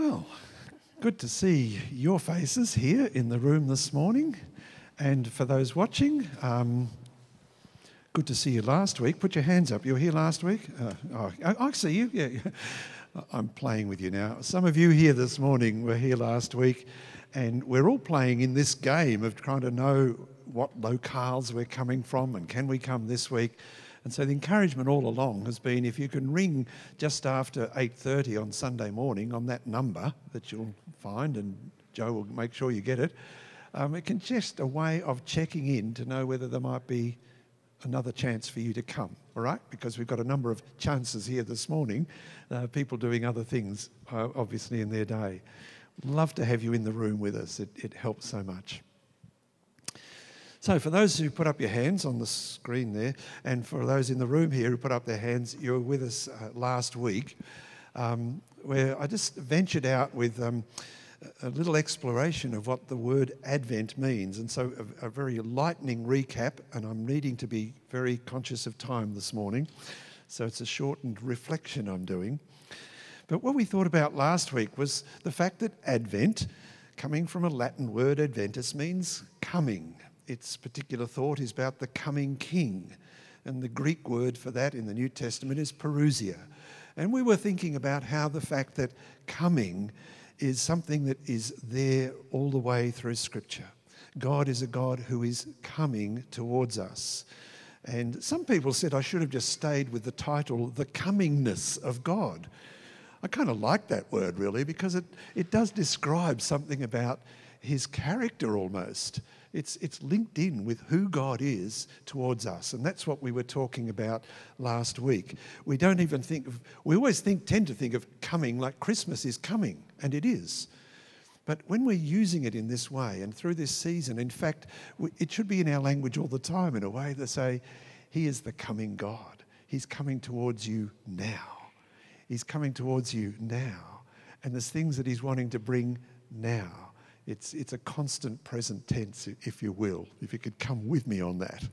Well, good to see your faces here in the room this morning. And for those watching, um, good to see you last week. Put your hands up. You were here last week? Uh, oh, I, I see you. Yeah, I'm playing with you now. Some of you here this morning were here last week, and we're all playing in this game of trying to know what locales we're coming from and can we come this week. And so the encouragement all along has been if you can ring just after 8:30 on Sunday morning on that number that you'll find, and Joe will make sure you get it. Um, it can just a way of checking in to know whether there might be another chance for you to come. All right, because we've got a number of chances here this morning. Uh, people doing other things, uh, obviously in their day. Love to have you in the room with us. It, it helps so much. So, for those who put up your hands on the screen there, and for those in the room here who put up their hands, you were with us uh, last week, um, where I just ventured out with um, a little exploration of what the word Advent means. And so, a, a very lightning recap, and I'm needing to be very conscious of time this morning. So, it's a shortened reflection I'm doing. But what we thought about last week was the fact that Advent, coming from a Latin word, Adventus, means coming its particular thought is about the coming king. And the Greek word for that in the New Testament is parousia. And we were thinking about how the fact that coming is something that is there all the way through Scripture. God is a God who is coming towards us. And some people said I should have just stayed with the title, The Comingness of God. I kind of like that word really because it, it does describe something about his character almost. It's, it's linked in with who God is towards us. And that's what we were talking about last week. We don't even think of, we always think, tend to think of coming like Christmas is coming, and it is. But when we're using it in this way and through this season, in fact, it should be in our language all the time in a way to say, He is the coming God. He's coming towards you now. He's coming towards you now. And there's things that He's wanting to bring now. It's, it's a constant present tense, if you will, if you could come with me on that.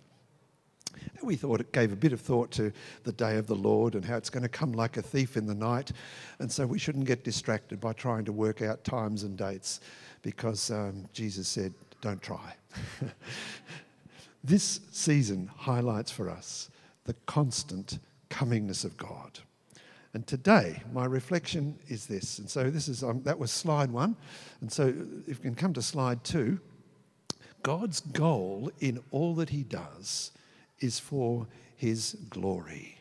We thought it gave a bit of thought to the day of the Lord and how it's going to come like a thief in the night. And so we shouldn't get distracted by trying to work out times and dates because um, Jesus said, don't try. this season highlights for us the constant comingness of God. And today, my reflection is this. And so this is um, that was slide one. And so if you can come to slide two, God's goal in all that He does is for His glory.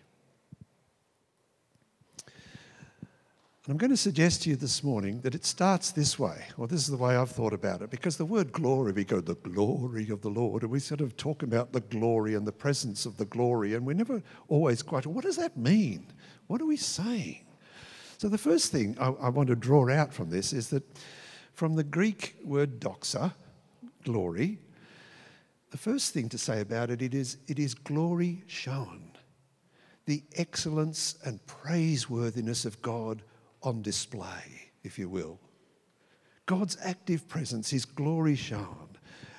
And I'm going to suggest to you this morning that it starts this way, or this is the way I've thought about it, because the word glory, we go, the glory of the Lord, and we sort of talk about the glory and the presence of the glory, and we're never always quite, what does that mean? What are we saying? So, the first thing I, I want to draw out from this is that from the Greek word doxa, glory, the first thing to say about it, it is, it is glory shown. The excellence and praiseworthiness of God on display, if you will. God's active presence, His glory shown.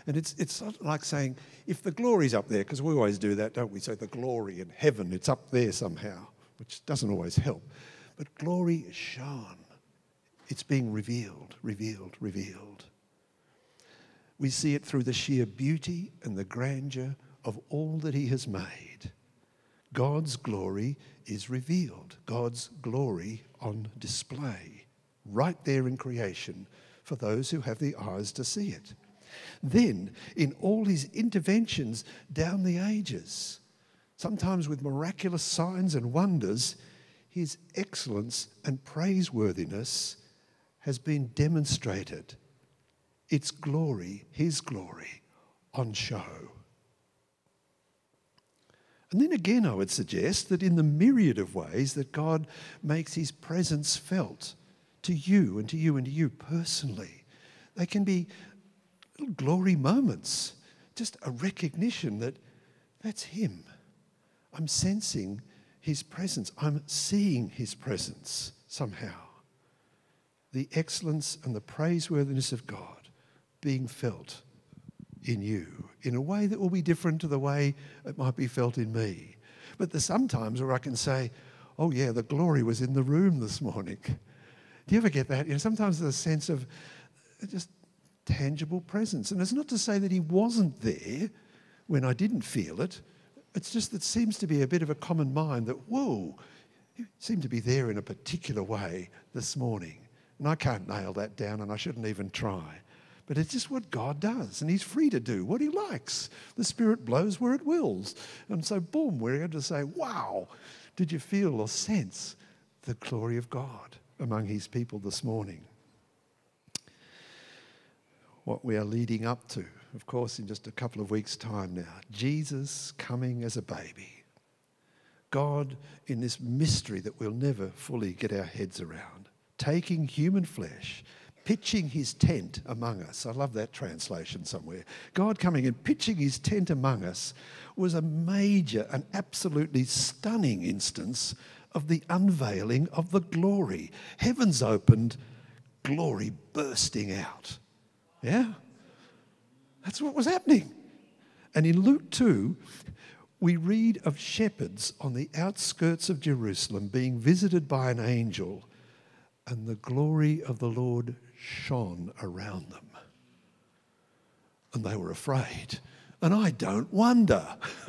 And it's, it's like saying, if the glory's up there, because we always do that, don't we? So the glory in heaven, it's up there somehow which doesn't always help. But glory is shone. It's being revealed, revealed, revealed. We see it through the sheer beauty and the grandeur of all that He has made. God's glory is revealed, God's glory on display, right there in creation for those who have the eyes to see it. Then, in all His interventions down the ages, sometimes with miraculous signs and wonders, his excellence and praiseworthiness has been demonstrated. Its glory, his glory, on show. And then again, I would suggest that in the myriad of ways that God makes his presence felt to you and to you and to you personally, they can be glory moments, just a recognition that that's him. I'm sensing his presence. I'm seeing his presence somehow. The excellence and the praiseworthiness of God being felt in you in a way that will be different to the way it might be felt in me. But there's sometimes where I can say, oh, yeah, the glory was in the room this morning. Do you ever get that? You know, sometimes there's a sense of just tangible presence. And it's not to say that he wasn't there when I didn't feel it. It's just that seems to be a bit of a common mind that, whoa, you seem to be there in a particular way this morning. And I can't nail that down and I shouldn't even try. But it's just what God does, and He's free to do what He likes. The Spirit blows where it wills. And so, boom, we're able to say, wow, did you feel or sense the glory of God among His people this morning? What we are leading up to, of course, in just a couple of weeks' time now Jesus coming as a baby. God in this mystery that we'll never fully get our heads around, taking human flesh pitching his tent among us. I love that translation somewhere. God coming and pitching his tent among us was a major, an absolutely stunning instance of the unveiling of the glory. Heavens opened, glory bursting out. Yeah? That's what was happening. And in Luke 2, we read of shepherds on the outskirts of Jerusalem being visited by an angel, and the glory of the Lord shone around them. And they were afraid. And I don't wonder.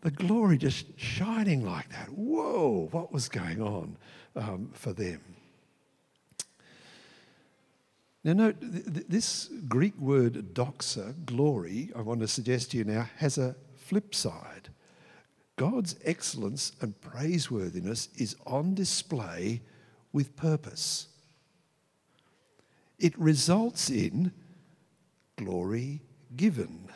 the glory just shining like that. Whoa, what was going on um, for them? Now, note this Greek word doxa, glory, I want to suggest to you now, has a flip side. God's excellence and praiseworthiness is on display with purpose it results in glory given.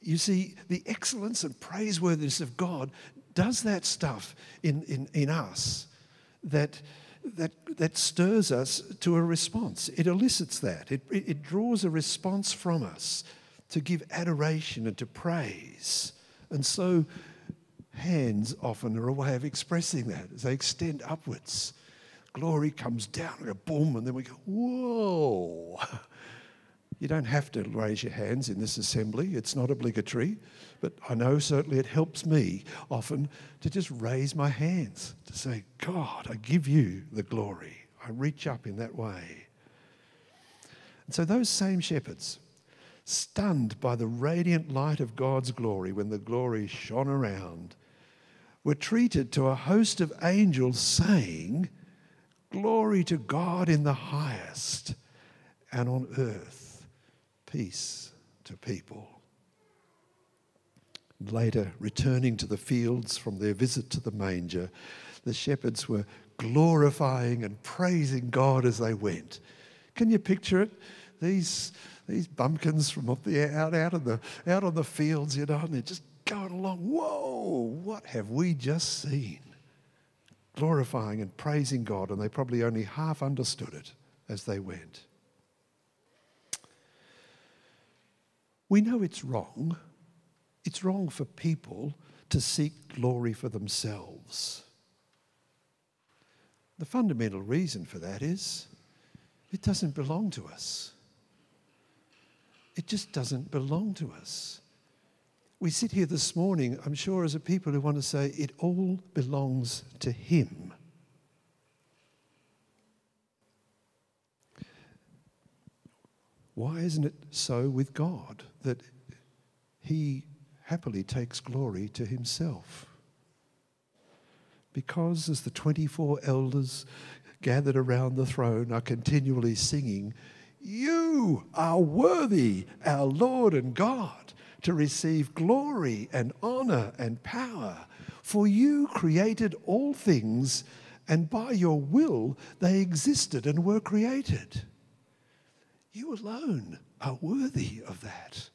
You see, the excellence and praiseworthiness of God does that stuff in, in, in us that, that, that stirs us to a response. It elicits that, it, it draws a response from us to give adoration and to praise. And so, hands often are a way of expressing that as they extend upwards glory comes down, we go boom, and then we go, whoa. You don't have to raise your hands in this assembly, it's not obligatory, but I know certainly it helps me often to just raise my hands to say, God, I give you the glory. I reach up in that way. And so those same shepherds, stunned by the radiant light of God's glory when the glory shone around, were treated to a host of angels saying, Glory to God in the highest, and on earth, peace to people. Later, returning to the fields from their visit to the manger, the shepherds were glorifying and praising God as they went. Can you picture it? These, these bumpkins from up the out, out, of the, out on the fields, you know, and they're just going along. Whoa, what have we just seen? glorifying and praising God, and they probably only half understood it as they went. We know it's wrong. It's wrong for people to seek glory for themselves. The fundamental reason for that is it doesn't belong to us. It just doesn't belong to us we sit here this morning, I'm sure, as a people who want to say it all belongs to Him. Why isn't it so with God that He happily takes glory to Himself? Because as the 24 elders gathered around the throne are continually singing, You are worthy, our Lord and God to receive glory and honor and power. For you created all things, and by your will they existed and were created. You alone are worthy of that.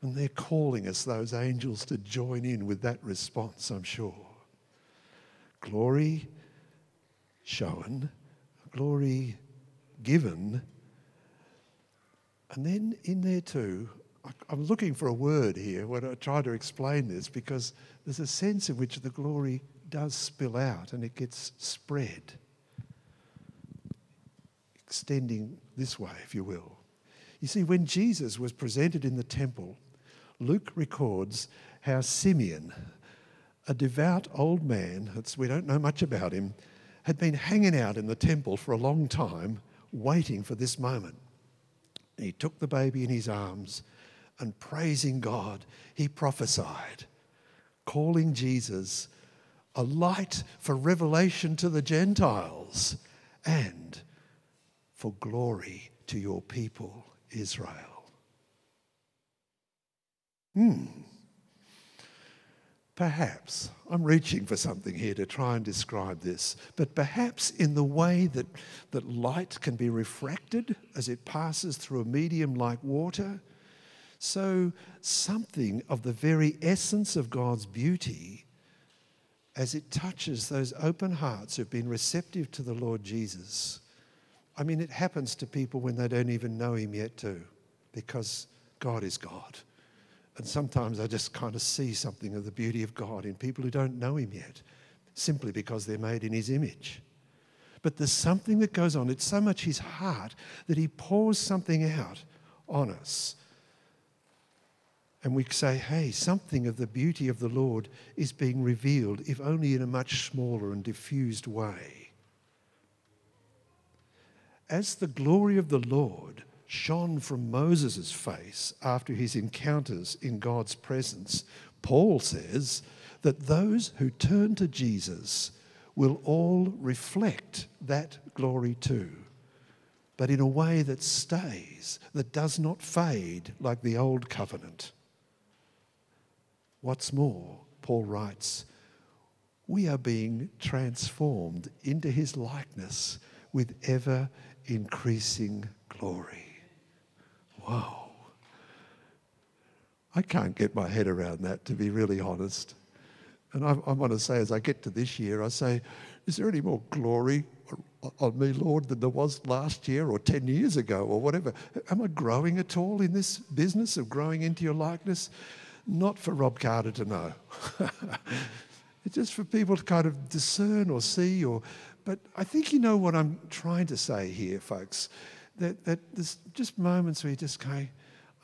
And they're calling us, those angels, to join in with that response, I'm sure. Glory shown, glory given. And then in there too, I'm looking for a word here when I try to explain this because there's a sense in which the glory does spill out and it gets spread, extending this way, if you will. You see, when Jesus was presented in the temple, Luke records how Simeon, a devout old man, we don't know much about him, had been hanging out in the temple for a long time, waiting for this moment. He took the baby in his arms and praising God, he prophesied, calling Jesus a light for revelation to the Gentiles and for glory to your people, Israel. Hmm. Perhaps, I'm reaching for something here to try and describe this, but perhaps in the way that, that light can be refracted as it passes through a medium like water, so something of the very essence of God's beauty as it touches those open hearts who've been receptive to the Lord Jesus. I mean, it happens to people when they don't even know Him yet, too, because God is God. And sometimes I just kind of see something of the beauty of God in people who don't know Him yet, simply because they're made in His image. But there's something that goes on. It's so much His heart that He pours something out on us. And we say, hey, something of the beauty of the Lord is being revealed, if only in a much smaller and diffused way. As the glory of the Lord shone from Moses' face after his encounters in God's presence, Paul says that those who turn to Jesus will all reflect that glory too, but in a way that stays, that does not fade like the old covenant. What's more, Paul writes, we are being transformed into his likeness with ever increasing glory. Wow. I can't get my head around that, to be really honest. And I, I want to say, as I get to this year, I say, is there any more glory on me, Lord, than there was last year or 10 years ago or whatever? Am I growing at all in this business of growing into your likeness? Not for Rob Carter to know. it's just for people to kind of discern or see or but I think you know what I'm trying to say here, folks that, that there's just moments where you just go,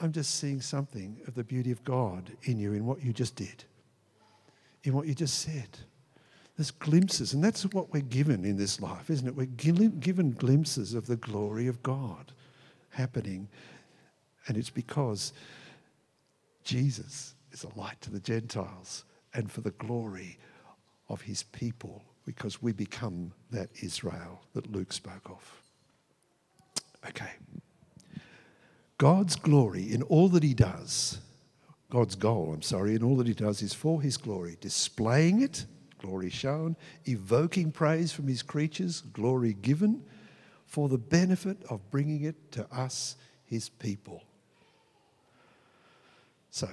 I'm just seeing something of the beauty of God in you, in what you just did, in what you just said. There's glimpses, and that's what we're given in this life, isn't it? We're given glimpses of the glory of God happening, and it's because Jesus is a light to the Gentiles and for the glory of his people, because we become that Israel that Luke spoke of. Okay. God's glory in all that he does, God's goal, I'm sorry, in all that he does is for his glory, displaying it, glory shown, evoking praise from his creatures, glory given, for the benefit of bringing it to us, his people. So,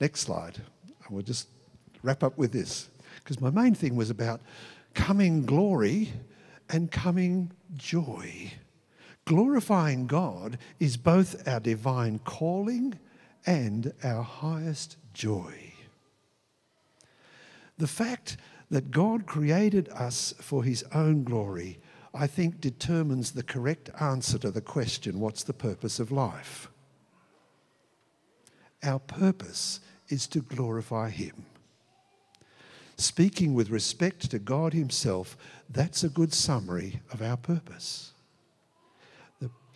next slide, and we'll just wrap up with this, because my main thing was about coming glory and coming joy. Glorifying God is both our divine calling and our highest joy. The fact that God created us for his own glory, I think, determines the correct answer to the question what's the purpose of life? Our purpose is to glorify him. Speaking with respect to God himself, that's a good summary of our purpose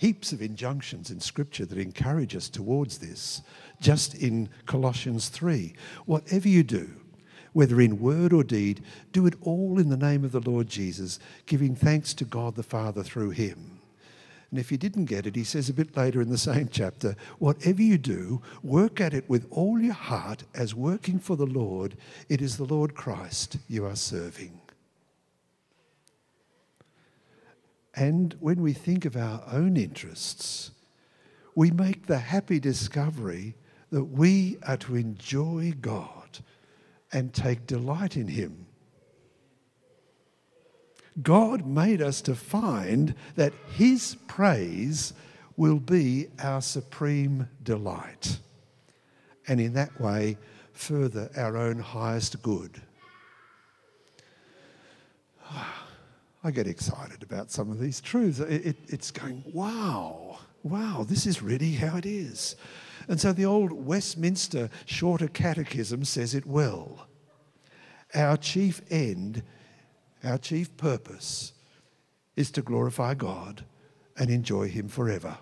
heaps of injunctions in Scripture that encourage us towards this. Just in Colossians 3 whatever you do, whether in word or deed, do it all in the name of the Lord Jesus, giving thanks to God the Father through him. And if you didn't get it, he says a bit later in the same chapter, whatever you do, work at it with all your heart as working for the Lord. It is the Lord Christ you are serving. And when we think of our own interests, we make the happy discovery that we are to enjoy God and take delight in Him. God made us to find that His praise will be our supreme delight, and in that way, further our own highest good. I get excited about some of these truths. It, it, it's going, wow, wow, this is really how it is. And so the old Westminster Shorter Catechism says it well. our chief end, our chief purpose is to glorify God and enjoy Him forever.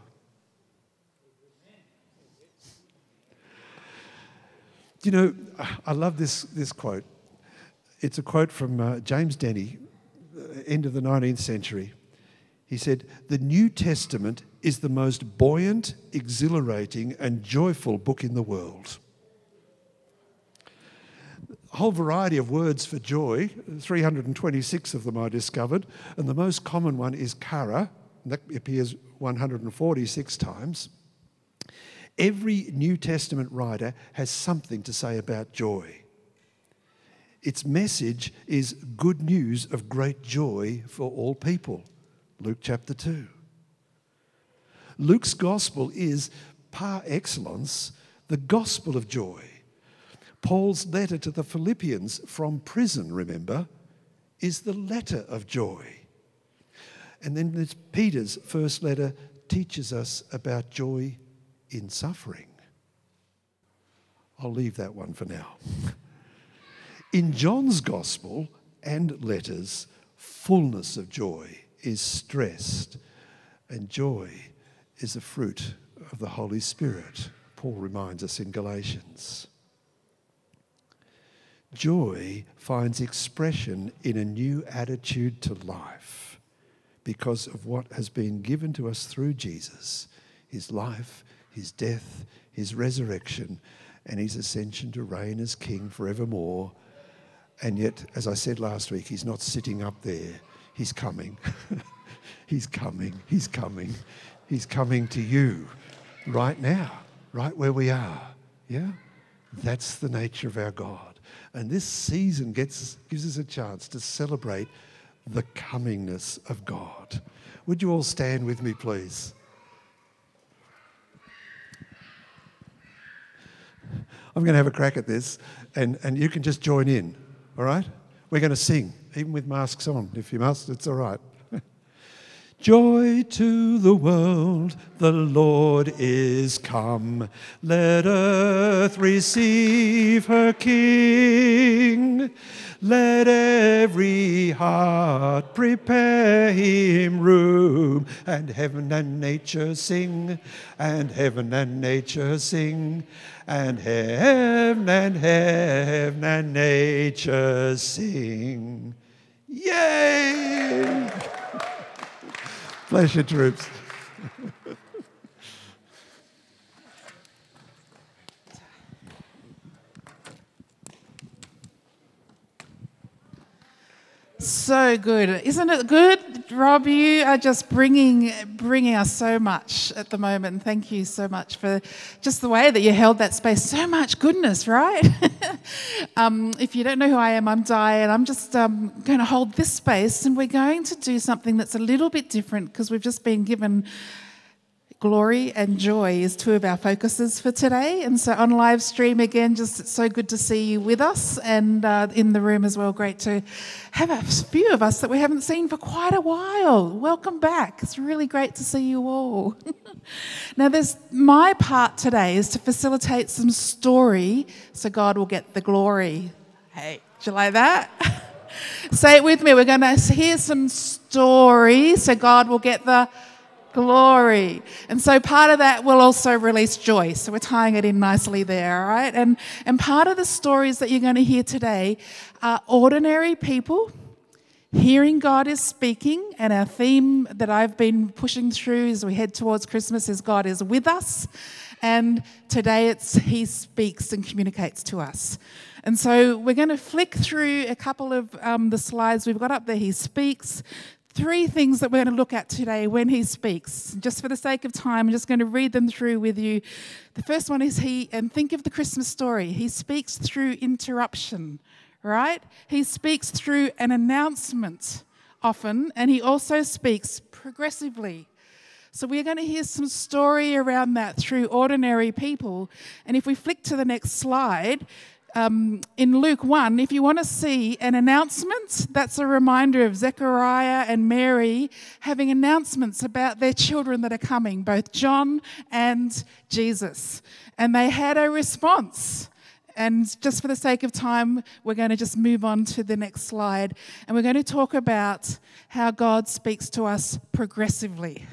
You know, I love this, this quote. It's a quote from uh, James Denney, end of the 19th century. He said, The New Testament is the most buoyant, exhilarating, and joyful book in the world. A whole variety of words for joy, 326 of them I discovered, and the most common one is chara, that appears 146 times. Every New Testament writer has something to say about joy. Its message is good news of great joy for all people. Luke chapter 2. Luke's gospel is, par excellence, the gospel of joy. Paul's letter to the Philippians from prison, remember, is the letter of joy. And then Peter's first letter teaches us about joy in suffering. I'll leave that one for now. In John's gospel and letters, fullness of joy is stressed, and joy is a fruit of the Holy Spirit, Paul reminds us in Galatians. Joy finds expression in a new attitude to life because of what has been given to us through Jesus his life, his death, his resurrection, and his ascension to reign as king forevermore. And yet, as I said last week, he's not sitting up there, he's coming. he's coming, he's coming, he's coming to you right now, right where we are. Yeah? That's the nature of our God. And this season gets, gives us a chance to celebrate the comingness of God. Would you all stand with me, please? I'm going to have a crack at this, and, and you can just join in, all right? We're going to sing, even with masks on. If you must, it's all right. Joy to the world, the Lord is come. Let earth receive her King. Let every heart prepare him room, and heaven and nature sing, and heaven and nature sing, and heaven and heaven and nature sing. Yay! You, troops. So good, isn't it good, Rob? You are just bringing bringing us so much at the moment. Thank you so much for just the way that you held that space. So much goodness, right? um, if you don't know who I am, I'm Diane. And I'm just um, going to hold this space, and we're going to do something that's a little bit different because we've just been given glory and joy is two of our focuses for today. And so on live stream again, just so good to see you with us and uh, in the room as well. Great to have a few of us that we haven't seen for quite a while. Welcome back. It's really great to see you all. now, there's my part today is to facilitate some story so God will get the glory. Hey, do you like that? Say it with me. We're going to hear some story so God will get the Glory. And so part of that will also release joy. So we're tying it in nicely there, all right? And, and part of the stories that you're going to hear today are ordinary people hearing God is speaking. And our theme that I've been pushing through as we head towards Christmas is God is with us. And today it's He speaks and communicates to us. And so we're going to flick through a couple of um, the slides we've got up there. He speaks three things that we're going to look at today when he speaks. Just for the sake of time, I'm just going to read them through with you. The first one is he, and think of the Christmas story. He speaks through interruption, right? He speaks through an announcement often, and he also speaks progressively. So we're going to hear some story around that through ordinary people. And if we flick to the next slide, um, in Luke 1, if you want to see an announcement, that's a reminder of Zechariah and Mary having announcements about their children that are coming, both John and Jesus. And they had a response. And just for the sake of time, we're going to just move on to the next slide. And we're going to talk about how God speaks to us progressively.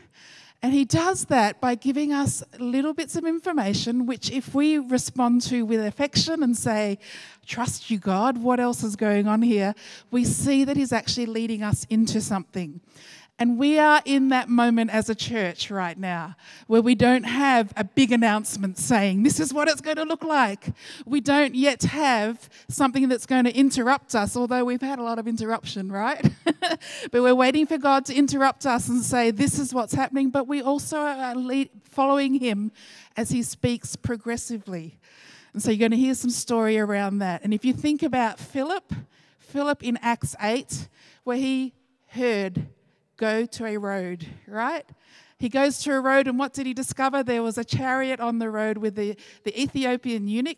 And he does that by giving us little bits of information, which, if we respond to with affection and say, Trust you, God, what else is going on here? we see that he's actually leading us into something. And we are in that moment as a church right now where we don't have a big announcement saying, this is what it's going to look like. We don't yet have something that's going to interrupt us, although we've had a lot of interruption, right? but we're waiting for God to interrupt us and say, this is what's happening. But we also are following Him as He speaks progressively. And so you're going to hear some story around that. And if you think about Philip, Philip in Acts 8, where he heard go to a road, right? He goes to a road, and what did he discover? There was a chariot on the road with the, the Ethiopian eunuch,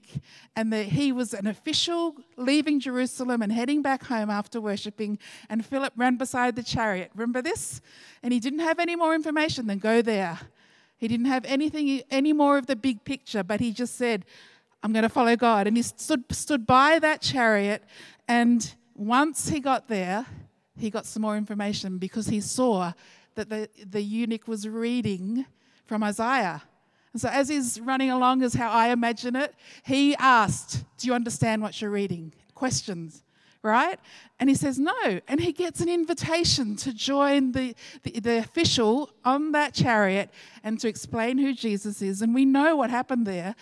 and the, he was an official leaving Jerusalem and heading back home after worshipping. And Philip ran beside the chariot. Remember this? And he didn't have any more information than go there. He didn't have anything, any more of the big picture, but he just said, I'm going to follow God. And he stood, stood by that chariot, and once he got there, he got some more information because he saw that the, the eunuch was reading from Isaiah. And so, as he's running along, is how I imagine it, he asked, Do you understand what you're reading? Questions, right? And he says, No. And he gets an invitation to join the, the, the official on that chariot and to explain who Jesus is. And we know what happened there.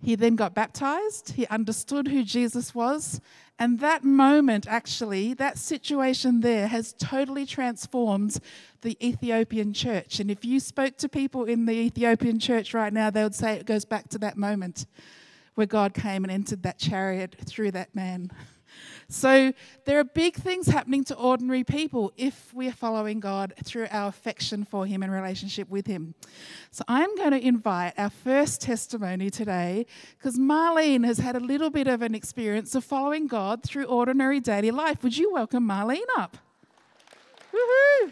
He then got baptized, he understood who Jesus was, and that moment, actually, that situation there has totally transformed the Ethiopian church. And if you spoke to people in the Ethiopian church right now, they would say it goes back to that moment where God came and entered that chariot through that man. So there are big things happening to ordinary people if we are following God through our affection for Him and relationship with Him. So I'm going to invite our first testimony today because Marlene has had a little bit of an experience of following God through ordinary daily life. Would you welcome Marlene up? Woohoo!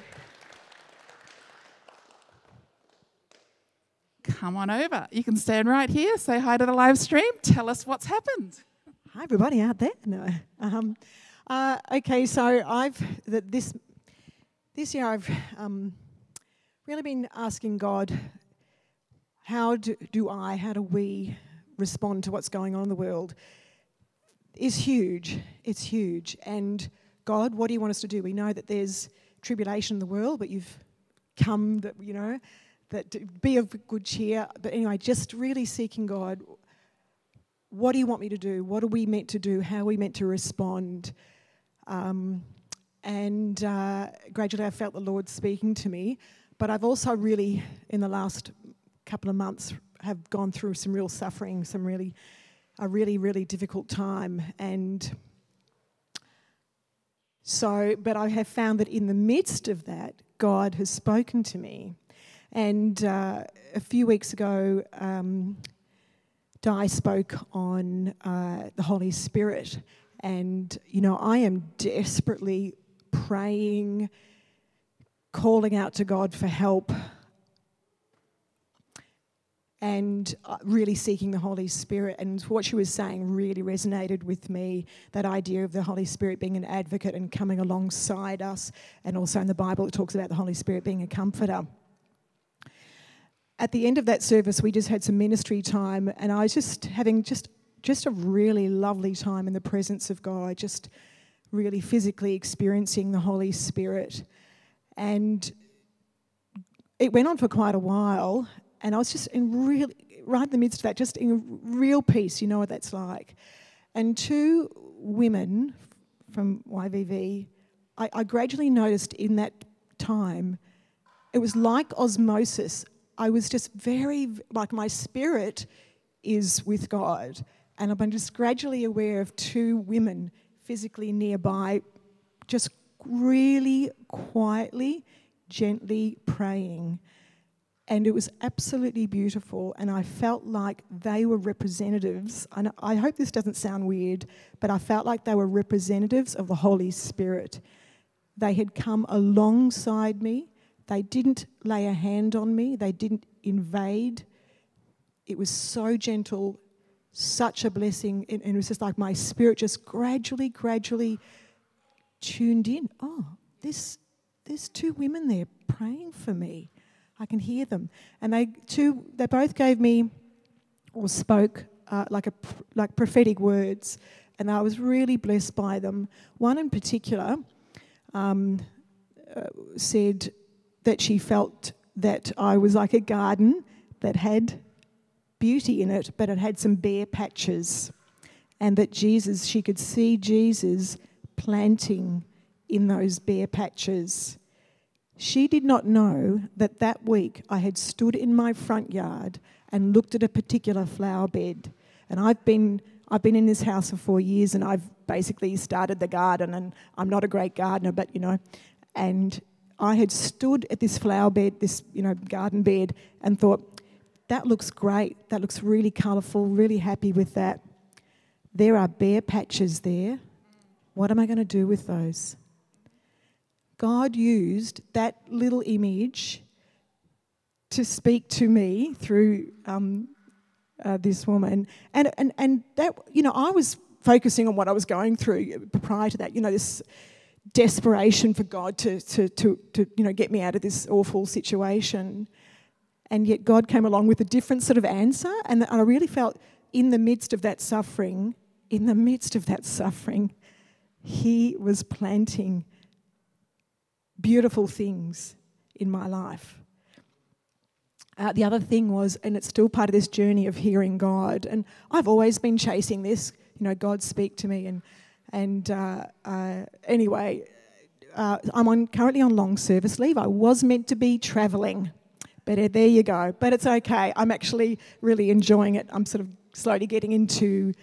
Come on over. You can stand right here, say hi to the live stream, tell us what's happened. Hi, everybody out there. No. Um, uh, okay, so I've this this year I've um, really been asking God, how do, do I, how do we respond to what's going on in the world? Is huge. It's huge. And God, what do you want us to do? We know that there's tribulation in the world, but you've come that you know that be of good cheer. But anyway, just really seeking God what do you want me to do? What are we meant to do? How are we meant to respond? Um, and uh, gradually I felt the Lord speaking to me. But I've also really, in the last couple of months, have gone through some real suffering, some really, a really, really difficult time. And so, but I have found that in the midst of that, God has spoken to me. And uh, a few weeks ago, um, Di spoke on uh, the Holy Spirit. And, you know, I am desperately praying, calling out to God for help, and uh, really seeking the Holy Spirit. And what she was saying really resonated with me that idea of the Holy Spirit being an advocate and coming alongside us. And also in the Bible, it talks about the Holy Spirit being a comforter at the end of that service, we just had some ministry time, and I was just having just just a really lovely time in the presence of God, just really physically experiencing the Holy Spirit. And it went on for quite a while, and I was just in really right in the midst of that, just in real peace. You know what that's like. And two women from YVV, I, I gradually noticed in that time, it was like osmosis. I was just very, like, my spirit is with God. And been just gradually aware of two women physically nearby, just really quietly, gently praying. And it was absolutely beautiful. And I felt like they were representatives. And I hope this doesn't sound weird, but I felt like they were representatives of the Holy Spirit. They had come alongside me they didn't lay a hand on me, they didn't invade. It was so gentle, such a blessing. And, it was just like my spirit just gradually, gradually tuned in. Oh, this, there's two women there praying for me. I can hear them. And they two, they both gave me or spoke uh, like a like prophetic words, and I was really blessed by them. One in particular um, uh, said that she felt that I was like a garden that had beauty in it, but it had some bare patches. And that Jesus, she could see Jesus planting in those bare patches. She did not know that that week I had stood in my front yard and looked at a particular flower bed. And I've been, I've been in this house for four years and I've basically started the garden, and I'm not a great gardener, but you know. And I had stood at this flower bed, this you know garden bed, and thought, that looks great. That looks really colourful, really happy with that. There are bare patches there. What am I going to do with those? God used that little image to speak to me through um, uh, this woman. And, and, and that, you know, I was focusing on what I was going through prior to that, you know, this desperation for God to, to, to, to you know, get me out of this awful situation. And yet God came along with a different sort of answer. And I really felt in the midst of that suffering, in the midst of that suffering, He was planting beautiful things in my life. Uh, the other thing was, and it's still part of this journey of hearing God, and I've always been chasing this, you know, God speak to me. And, and uh, uh, anyway, uh, I'm on, currently on long service leave. I was meant to be travelling but uh, there you go. But it's okay. I'm actually really enjoying it. I'm sort of slowly getting into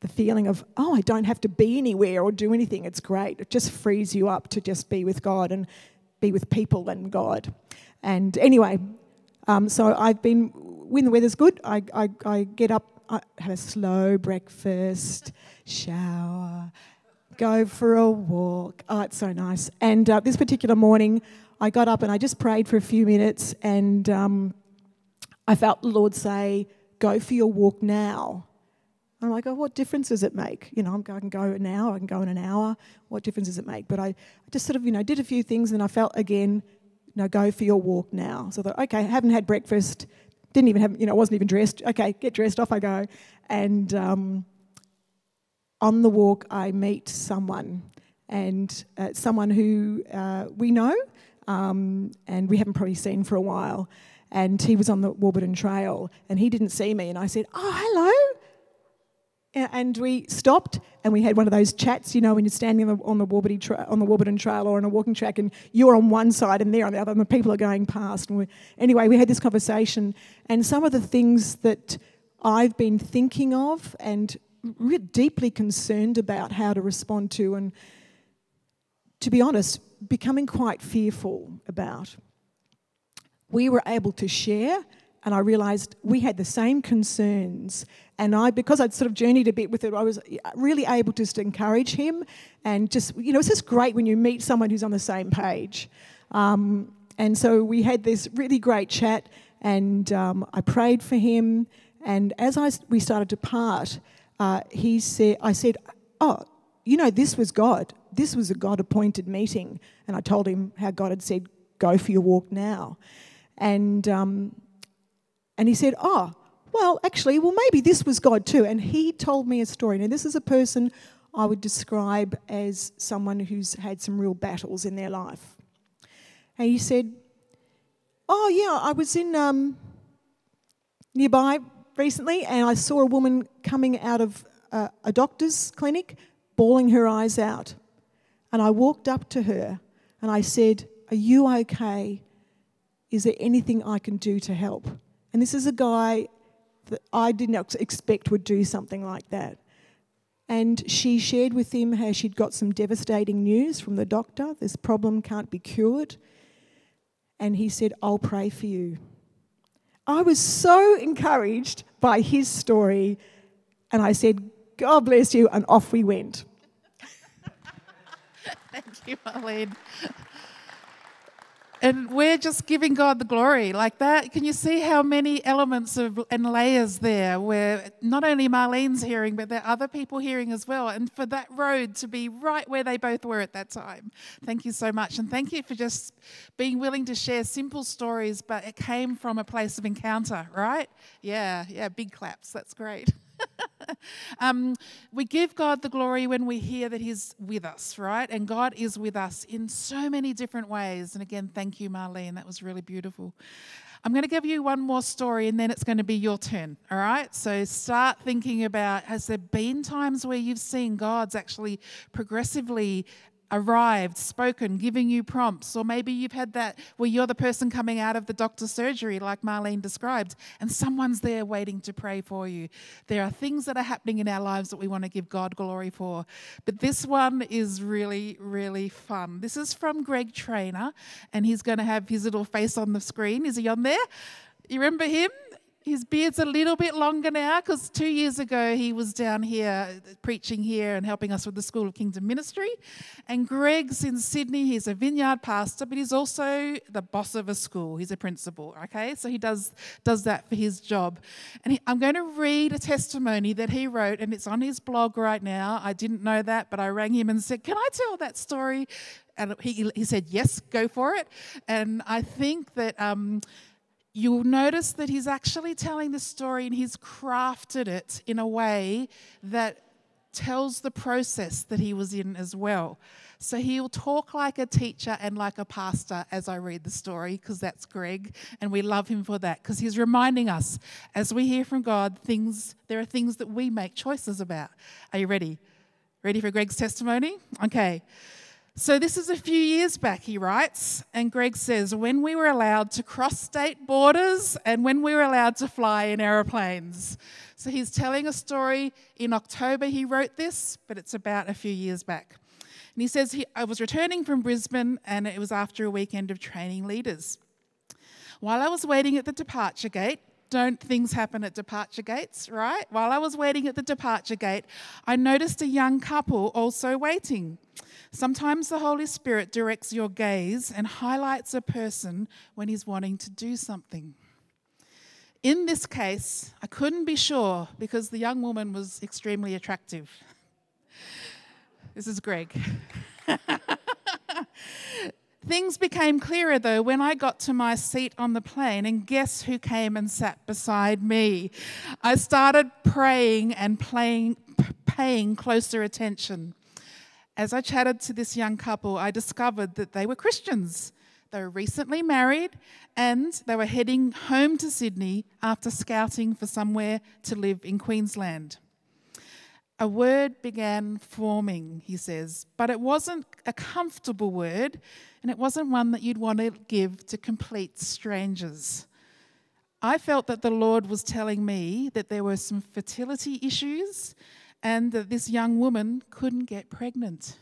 the feeling of, oh, I don't have to be anywhere or do anything. It's great. It just frees you up to just be with God and be with people and God. And anyway, um, so I've been, when the weather's good, I, I, I get up, I have a slow breakfast, shower, go for a walk. Oh, it's so nice. And uh, this particular morning, I got up and I just prayed for a few minutes, and um, I felt the Lord say, Go for your walk now. I'm like, oh, what difference does it make? You know, I can go now, I can go in an hour. What difference does it make? But I just sort of, you know, did a few things and I felt again, no, go for your walk now. So I thought, okay, I haven't had breakfast, didn't even have, you know, I wasn't even dressed. Okay, get dressed, off I go. And um, on the walk, I meet someone, and uh, someone who uh, we know, um, and we haven't probably seen for a while. And he was on the Warburton Trail, and he didn't see me, and I said, "Oh, hello." And we stopped and we had one of those chats, you know, when you're standing on the, on the, Warburton, tra- on the Warburton Trail or on a walking track and you're on one side and they're on the other and the people are going past. And anyway, we had this conversation and some of the things that I've been thinking of and re- deeply concerned about how to respond to and, to be honest, becoming quite fearful about. We were able to share, and I realised we had the same concerns. And I, because I'd sort of journeyed a bit with it, I was really able to just encourage him. And just, you know, it's just great when you meet someone who's on the same page. Um, and so we had this really great chat, and um, I prayed for him. And as I, we started to part, uh, he said, I said, Oh, you know, this was God this was a God appointed meeting. And I told him how God had said, Go for your walk now. And, um, and he said, Oh, well, actually, well, maybe this was God too. And he told me a story. Now, this is a person I would describe as someone who's had some real battles in their life. And he said, Oh, yeah, I was in um, nearby recently and I saw a woman coming out of uh, a doctor's clinic bawling her eyes out. And I walked up to her and I said, Are you okay? Is there anything I can do to help? And this is a guy that I didn't expect would do something like that. And she shared with him how she'd got some devastating news from the doctor. This problem can't be cured. And he said, I'll pray for you. I was so encouraged by his story. And I said, God bless you. And off we went. Thank you, Marlene. And we're just giving God the glory like that. Can you see how many elements of and layers there where not only Marlene's hearing, but there are other people hearing as well? And for that road to be right where they both were at that time. Thank you so much. And thank you for just being willing to share simple stories, but it came from a place of encounter, right? Yeah, yeah, big claps. That's great. um, we give God the glory when we hear that He's with us, right? And God is with us in so many different ways. And again, thank you, Marlene. That was really beautiful. I'm going to give you one more story and then it's going to be your turn, all right? So start thinking about has there been times where you've seen God's actually progressively arrived, spoken, giving you prompts, or maybe you've had that where you're the person coming out of the doctor's surgery, like Marlene described, and someone's there waiting to pray for you. There are things that are happening in our lives that we want to give God glory for. But this one is really, really fun. This is from Greg Trainer, and he's going to have his little face on the screen. Is he on there? You remember him? His beard's a little bit longer now because two years ago he was down here preaching here and helping us with the School of Kingdom Ministry. And Greg's in Sydney. He's a vineyard pastor, but he's also the boss of a school. He's a principal. Okay, so he does does that for his job. And he, I'm going to read a testimony that he wrote, and it's on his blog right now. I didn't know that, but I rang him and said, "Can I tell that story?" And he, he said, "Yes, go for it." And I think that. Um, you'll notice that he's actually telling the story and he's crafted it in a way that tells the process that he was in as well. So he'll talk like a teacher and like a pastor as I read the story, because that's Greg, and we love him for that, because he's reminding us as we hear from God, things there are things that we make choices about. Are you ready? Ready for Greg's testimony? Okay. So, this is a few years back, he writes, and Greg says, when we were allowed to cross state borders and when we were allowed to fly in aeroplanes. So, he's telling a story. In October, he wrote this, but it's about a few years back. And he says, he, I was returning from Brisbane and it was after a weekend of training leaders. While I was waiting at the departure gate, don't things happen at departure gates, right? While I was waiting at the departure gate, I noticed a young couple also waiting. Sometimes the Holy Spirit directs your gaze and highlights a person when he's wanting to do something. In this case, I couldn't be sure because the young woman was extremely attractive. This is Greg. Things became clearer though when I got to my seat on the plane, and guess who came and sat beside me? I started praying and playing, paying closer attention. As I chatted to this young couple, I discovered that they were Christians. They were recently married and they were heading home to Sydney after scouting for somewhere to live in Queensland. A word began forming, he says, but it wasn't a comfortable word and it wasn't one that you'd want to give to complete strangers. I felt that the Lord was telling me that there were some fertility issues and that this young woman couldn't get pregnant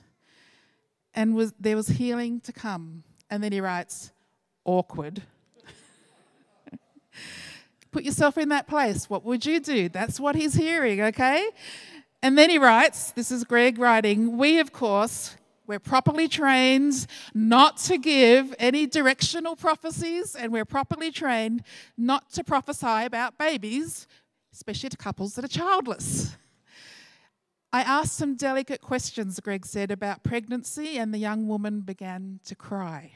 and was, there was healing to come. And then he writes, awkward. Put yourself in that place. What would you do? That's what he's hearing, okay? And then he writes, this is Greg writing, we, of course, we're properly trained not to give any directional prophecies, and we're properly trained not to prophesy about babies, especially to couples that are childless. I asked some delicate questions, Greg said, about pregnancy, and the young woman began to cry.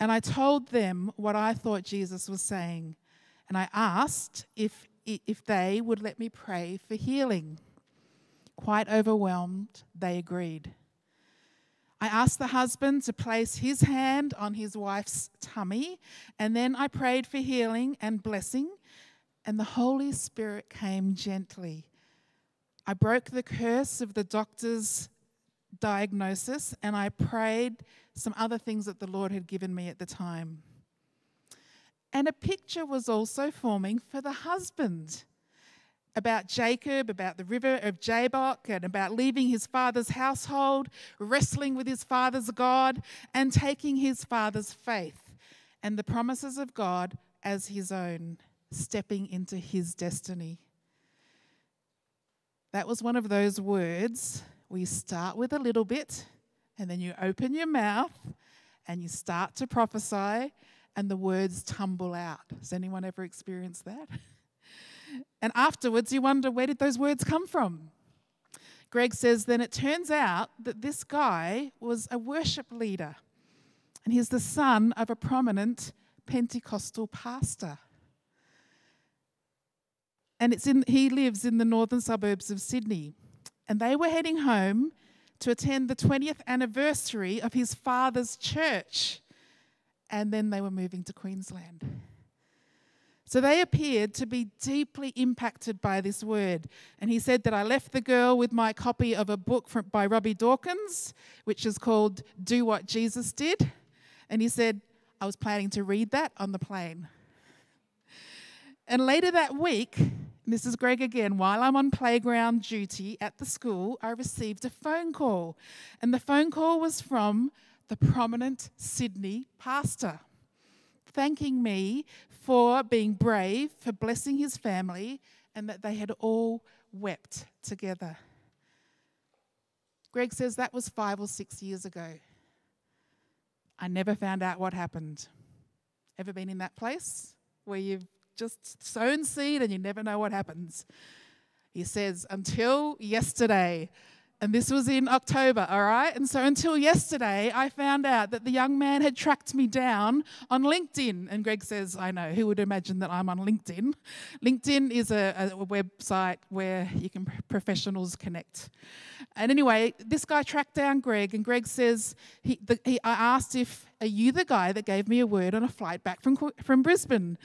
And I told them what I thought Jesus was saying. And I asked if, if they would let me pray for healing. Quite overwhelmed, they agreed. I asked the husband to place his hand on his wife's tummy, and then I prayed for healing and blessing, and the Holy Spirit came gently I broke the curse of the doctor's diagnosis and I prayed some other things that the Lord had given me at the time. And a picture was also forming for the husband about Jacob, about the river of Jabbok, and about leaving his father's household, wrestling with his father's God, and taking his father's faith and the promises of God as his own, stepping into his destiny. That was one of those words where you start with a little bit and then you open your mouth and you start to prophesy, and the words tumble out. Has anyone ever experienced that? And afterwards, you wonder where did those words come from? Greg says, then it turns out that this guy was a worship leader, and he's the son of a prominent Pentecostal pastor. And it's in, he lives in the northern suburbs of Sydney. And they were heading home to attend the 20th anniversary of his father's church. And then they were moving to Queensland. So they appeared to be deeply impacted by this word. And he said that I left the girl with my copy of a book from, by Robby Dawkins, which is called Do What Jesus Did. And he said, I was planning to read that on the plane. And later that week, is Greg again, while I'm on playground duty at the school, I received a phone call. And the phone call was from the prominent Sydney pastor, thanking me for being brave, for blessing his family, and that they had all wept together. Greg says that was five or six years ago. I never found out what happened. Ever been in that place where you've just sown seed and you never know what happens? He says, until yesterday, and this was in October, all right? And so until yesterday, I found out that the young man had tracked me down on LinkedIn. And Greg says, I know, who would imagine that I'm on LinkedIn? LinkedIn is a, a website where you can professionals connect. And anyway, this guy tracked down Greg, and Greg says, he, the, he, I asked if, are you the guy that gave me a word on a flight back from, from Brisbane?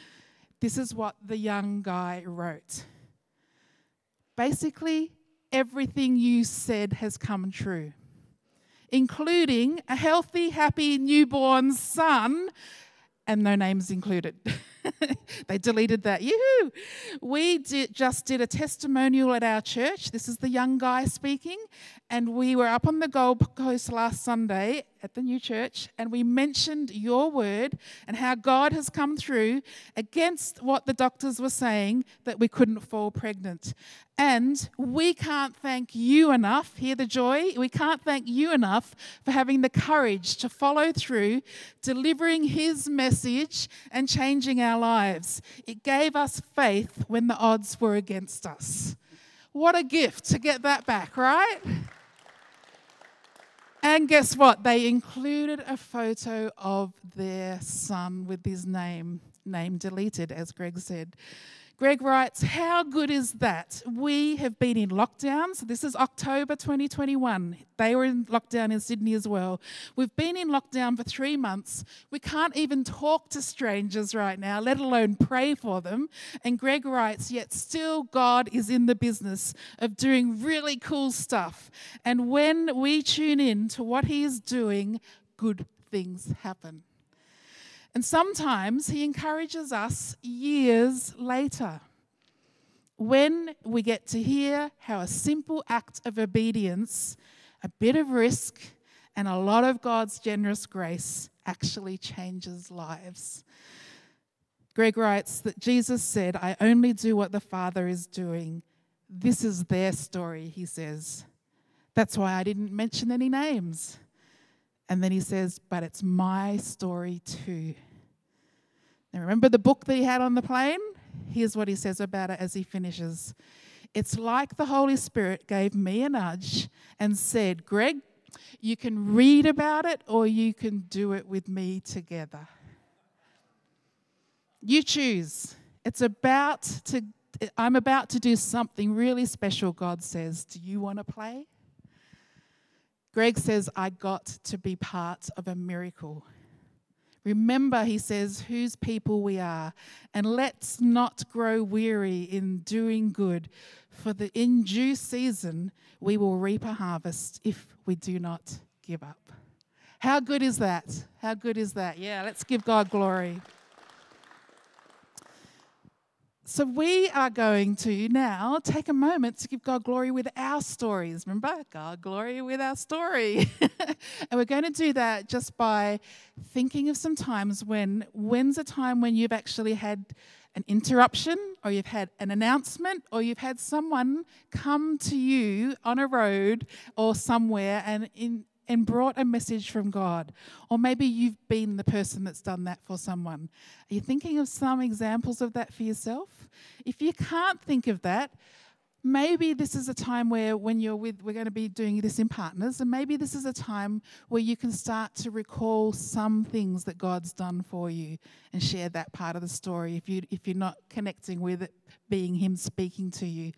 This is what the young guy wrote. Basically, everything you said has come true, including a healthy, happy newborn son, and no names included. they deleted that. Yoo-hoo! We did, just did a testimonial at our church. This is the young guy speaking. And we were up on the Gold Coast last Sunday at the new church, and we mentioned your word and how God has come through against what the doctors were saying that we couldn't fall pregnant. And we can't thank you enough, hear the joy, we can't thank you enough for having the courage to follow through, delivering His message and changing our lives. It gave us faith when the odds were against us. What a gift to get that back, right? And guess what? They included a photo of their son with his name, name deleted, as Greg said. Greg writes, How good is that? We have been in lockdown. So, this is October 2021. They were in lockdown in Sydney as well. We've been in lockdown for three months. We can't even talk to strangers right now, let alone pray for them. And Greg writes, Yet still, God is in the business of doing really cool stuff. And when we tune in to what He is doing, good things happen. And sometimes He encourages us years later when we get to hear how a simple act of obedience, a bit of risk, and a lot of God's generous grace actually changes lives. Greg writes that Jesus said, I only do what the Father is doing. This is their story, he says. That's why I didn't mention any names. And then he says, But it's my story too. Now, remember the book that he had on the plane? Here's what he says about it as he finishes It's like the Holy Spirit gave me a nudge and said, Greg, you can read about it or you can do it with me together. You choose. It's about to, I'm about to do something really special, God says. Do you want to play? Greg says, I got to be part of a miracle. Remember, he says, whose people we are, and let's not grow weary in doing good, for the in due season we will reap a harvest if we do not give up. How good is that? How good is that? Yeah, let's give God glory. So, we are going to now take a moment to give God glory with our stories. Remember, God glory with our story. and we're going to do that just by thinking of some times when, when's a time when you've actually had an interruption, or you've had an announcement, or you've had someone come to you on a road or somewhere and in, and brought a message from God. Or maybe you've been the person that's done that for someone. Are you thinking of some examples of that for yourself? If you can't think of that, maybe this is a time where when you're with we're going to be doing this in partners and maybe this is a time where you can start to recall some things that god's done for you and share that part of the story if you if you're not connecting with it being him speaking to you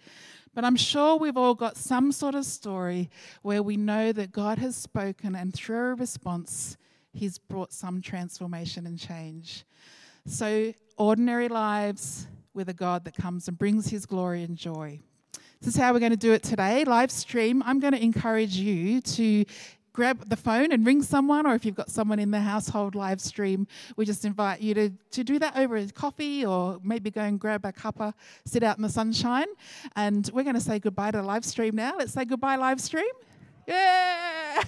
but i'm sure we've all got some sort of story where we know that god has spoken and through a response he's brought some transformation and change so ordinary lives with a god that comes and brings his glory and joy this is how we're going to do it today, live stream. I'm going to encourage you to grab the phone and ring someone, or if you've got someone in the household live stream, we just invite you to, to do that over a coffee or maybe go and grab a cuppa, sit out in the sunshine. And we're going to say goodbye to the live stream now. Let's say goodbye, live stream. Yeah!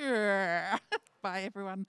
Bye, everyone.